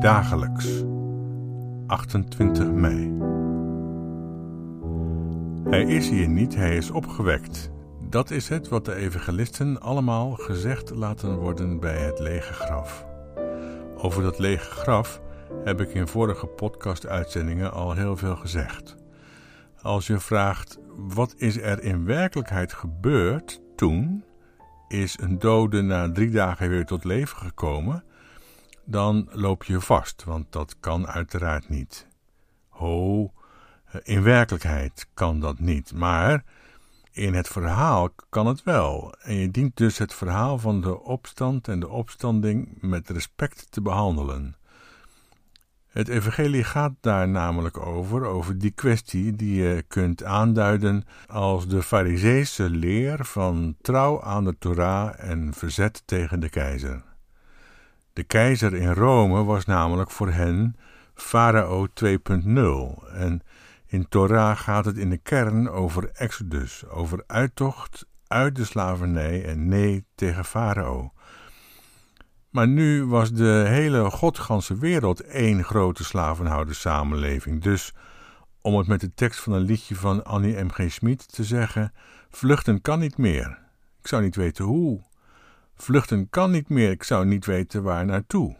Dagelijks, 28 mei. Hij is hier niet, hij is opgewekt. Dat is het wat de evangelisten allemaal gezegd laten worden bij het lege graf. Over dat lege graf heb ik in vorige podcast-uitzendingen al heel veel gezegd. Als je vraagt wat is er in werkelijkheid gebeurd toen, is een dode na drie dagen weer tot leven gekomen, dan loop je vast, want dat kan uiteraard niet. Ho, in werkelijkheid kan dat niet, maar in het verhaal kan het wel. En je dient dus het verhaal van de opstand en de opstanding met respect te behandelen. Het evangelie gaat daar namelijk over, over die kwestie die je kunt aanduiden als de fariseese leer van trouw aan de Torah en verzet tegen de keizer. De keizer in Rome was namelijk voor hen Farao 2.0 en in Torah gaat het in de kern over Exodus, over uittocht uit de slavernij en nee tegen Farao. Maar nu was de hele godganse wereld één grote samenleving. Dus, om het met de tekst van een liedje van Annie M. G. Te zeggen, vluchten kan niet meer. Ik zou niet weten hoe. Vluchten kan niet meer, ik zou niet weten waar naartoe.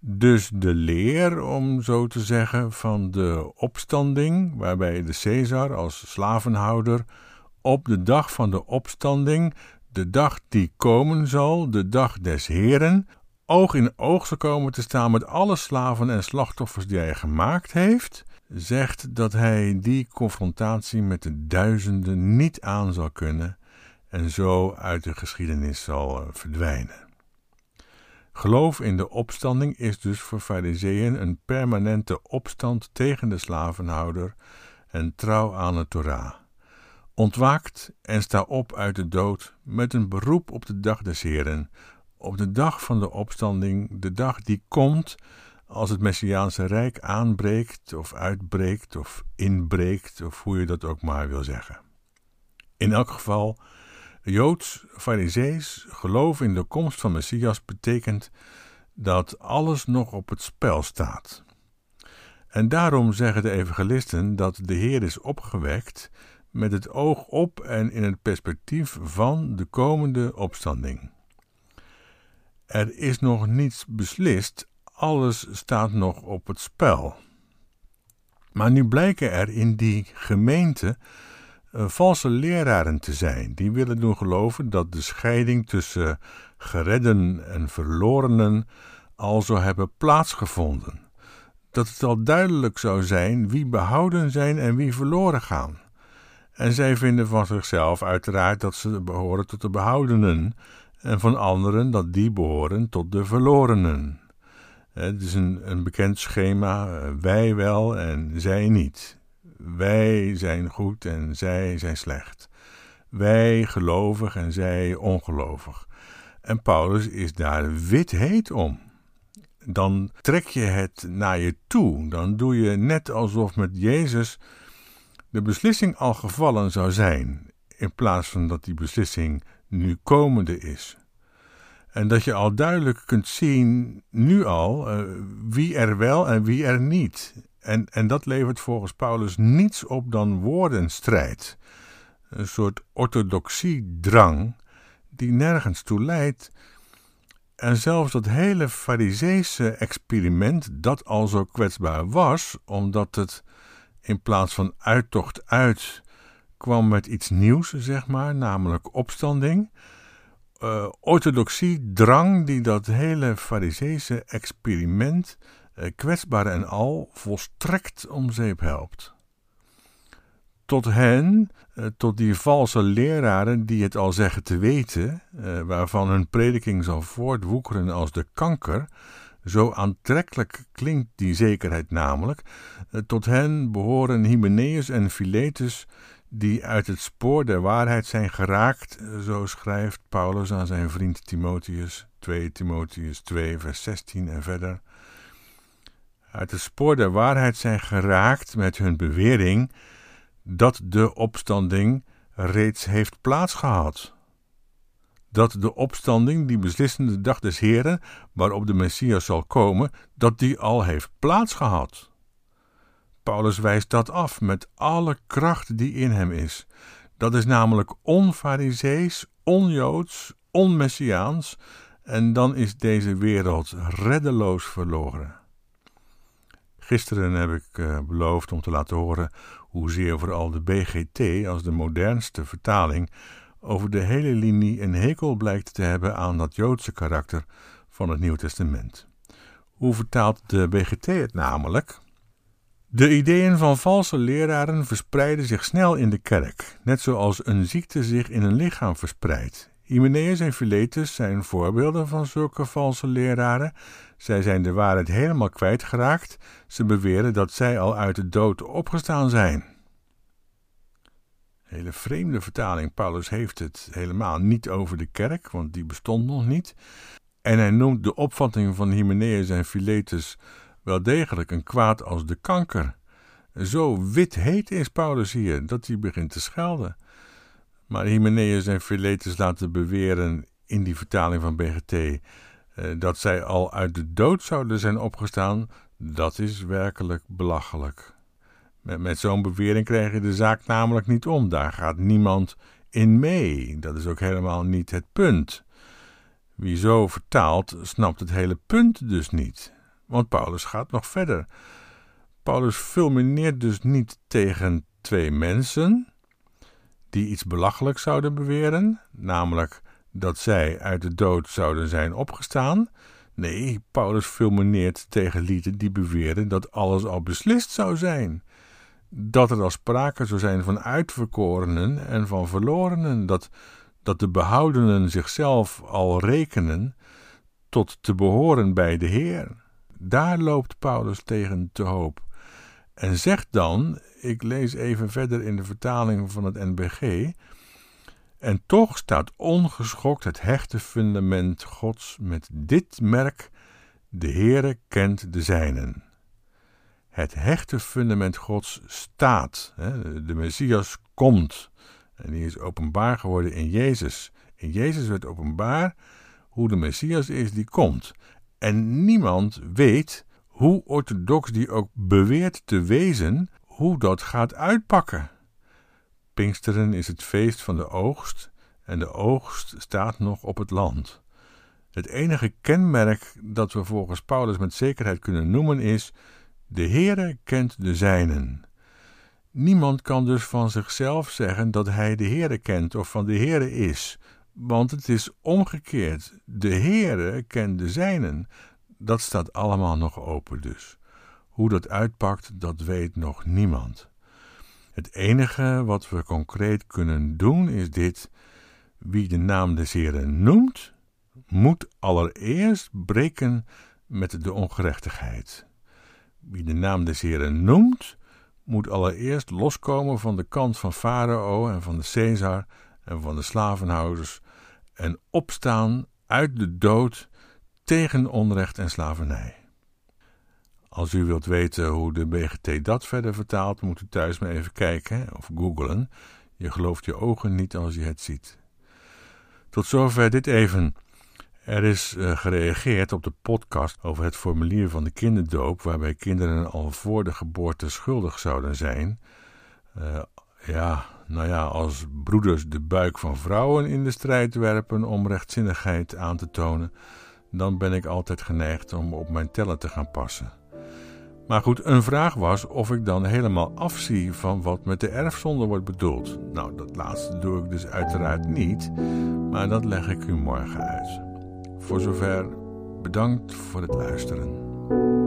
Dus de leer, om zo te zeggen, van de opstanding, waarbij de Caesar als slavenhouder op de dag van de opstanding de dag die komen zal, de dag des Heren, oog in oog zal komen te staan met alle slaven en slachtoffers die hij gemaakt heeft, zegt dat hij die confrontatie met de duizenden niet aan zal kunnen en zo uit de geschiedenis zal eh, verdwijnen. Geloof in de opstanding is dus voor Fariseeën een permanente opstand tegen de slavenhouder en trouw aan de Torah. Ontwaakt en sta op uit de dood met een beroep op de dag des Heren, op de dag van de opstanding, de dag die komt als het Messiaanse Rijk aanbreekt of uitbreekt of inbreekt of hoe je dat ook maar wil zeggen. In elk geval, Joods, Farisees geloof in de komst van Messias betekent dat alles nog op het spel staat. En daarom zeggen de evangelisten dat de Heer is opgewekt met het oog op en in het perspectief van de komende opstanding. Er is nog niets beslist, alles staat nog op het spel. Maar nu blijken er in die gemeente valse leraren te zijn, die willen doen geloven dat de scheiding tussen geredden en verlorenen al zou hebben plaatsgevonden. Dat het al duidelijk zou zijn wie behouden zijn en wie verloren gaan. En zij vinden van zichzelf uiteraard dat ze behoren tot de behoudenen, en van anderen dat die behoren tot de verlorenen. Het is een, een bekend schema: eh, wij wel en zij niet. Wij zijn goed en zij zijn slecht. Wij gelovig en zij ongelovig. En Paulus is daar wit heet om. Dan trek je het naar je toe. Dan doe je net alsof met Jezus de beslissing al gevallen zou zijn, in plaats van dat die beslissing nu komende is. En dat je al duidelijk kunt zien, nu al, uh, wie er wel en wie er niet. En, en dat levert volgens Paulus niets op dan woordenstrijd. Een soort orthodoxiedrang die nergens toe leidt. En zelfs dat hele fariseese experiment, dat al zo kwetsbaar was, omdat het in plaats van uittocht uit kwam met iets nieuws, zeg maar, namelijk opstanding. Uh, orthodoxie, drang die dat hele fariseese experiment, kwetsbaar en al, volstrekt om zeep helpt. Tot hen, uh, tot die valse leraren die het al zeggen te weten, waarvan hun prediking zal voortwoekeren als de kanker, zo aantrekkelijk klinkt die zekerheid namelijk. Eh, tot hen behoren Hymenaeus en Philetus, die uit het spoor der waarheid zijn geraakt, eh, zo schrijft Paulus aan zijn vriend Timotheus, 2 Timotheus 2, vers 16 en verder. Uit het spoor der waarheid zijn geraakt met hun bewering dat de opstanding reeds heeft plaatsgehad. dat de opstanding, die beslissende dag des Heren, waarop de Messias zal komen, dat die al heeft plaatsgehad. Paulus wijst dat af met alle kracht die in hem is. Dat is namelijk onfarisees, onjoods, onmessiaans, en dan is deze wereld reddeloos verloren. Gisteren heb ik uh, beloofd om te laten horen hoezeer vooral de BGT als de modernste vertaling over de hele linie een hekel blijkt te hebben aan dat Joodse karakter van het Nieuw Testament. Hoe vertaalt de BGT het namelijk? De ideeën van valse leraren verspreiden zich snel in de kerk, net zoals een ziekte zich in een lichaam verspreidt. Hymenaeus en Philetus zijn voorbeelden van zulke valse leraren. Zij zijn de waarheid helemaal kwijtgeraakt. Ze beweren dat zij al uit de dood opgestaan zijn. Hele vreemde vertaling. Paulus heeft het helemaal niet over de kerk, want die bestond nog niet. En hij noemt de opvatting van Hymenaeus en Philetus wel degelijk een kwaad als de kanker. Zo wit heet is Paulus hier dat hij begint te schelden. Maar Hymenaeus en Philetus laten beweren in die vertaling van BGT eh, dat zij al uit de dood zouden zijn opgestaan, dat is werkelijk belachelijk. Met, met zo'n bewering krijg je de zaak namelijk niet om. Daar gaat niemand in mee. Dat is ook helemaal niet het punt. Wie zo vertaalt, snapt het hele punt dus niet. Want Paulus gaat nog verder. Paulus fulmineert dus niet tegen twee mensen die iets belachelijks zouden beweren, namelijk dat zij uit de dood zouden zijn opgestaan. Nee, Paulus fulmineert tegen lieden die beweren dat alles al beslist zou zijn. Dat er al sprake zou zijn van uitverkorenen en van verlorenen, dat, dat de behoudenen zichzelf al rekenen tot te behoren bij de Heer. Daar loopt Paulus tegen te hoop. En zegt dan, ik lees even verder in de vertaling van het NBG, en toch staat ongeschokt het hechte fundament Gods met dit merk: de Heere kent de zijnen. Het hechte fundament Gods staat. De Messias komt. En die is openbaar geworden in Jezus. In Jezus werd openbaar hoe de Messias is die komt. En niemand weet, hoe orthodox die ook beweert te wezen, hoe dat gaat uitpakken. Pinksteren is het feest van de oogst en de oogst staat nog op het land. Het enige kenmerk dat we volgens Paulus met zekerheid kunnen noemen is: de Heere kent de zijnen. Niemand kan dus van zichzelf zeggen dat hij de Heere kent of van de Heere is, want het is omgekeerd. De Heere kent de zijnen. Dat staat allemaal nog open dus. Hoe dat uitpakt, dat weet nog niemand. Het enige wat we concreet kunnen doen is dit: wie de naam des Heren noemt, moet allereerst breken met de ongerechtigheid. Wie de naam des Heren noemt, moet allereerst loskomen van de kant van Farao en van de Caesar en van de slavenhouders en opstaan uit de dood tegen onrecht en slavernij. Als u wilt weten hoe de BGT dat verder vertaalt, moet u thuis maar even kijken of googlen. Je gelooft je ogen niet als je het ziet. Tot zover dit even. Er is uh, gereageerd op de podcast over het formulier van de kinderdoop, waarbij kinderen al voor de geboorte schuldig zouden zijn. Uh, ja, nou ja, als broeders de buik van vrouwen in de strijd werpen om rechtzinnigheid aan te tonen, dan ben ik altijd geneigd om op mijn tellen te gaan passen. Maar goed, een vraag was of ik dan helemaal afzie van wat met de erfzonde wordt bedoeld. Nou, dat laatste doe ik dus uiteraard niet, maar dat leg ik u morgen uit. Voor zover bedankt voor het luisteren.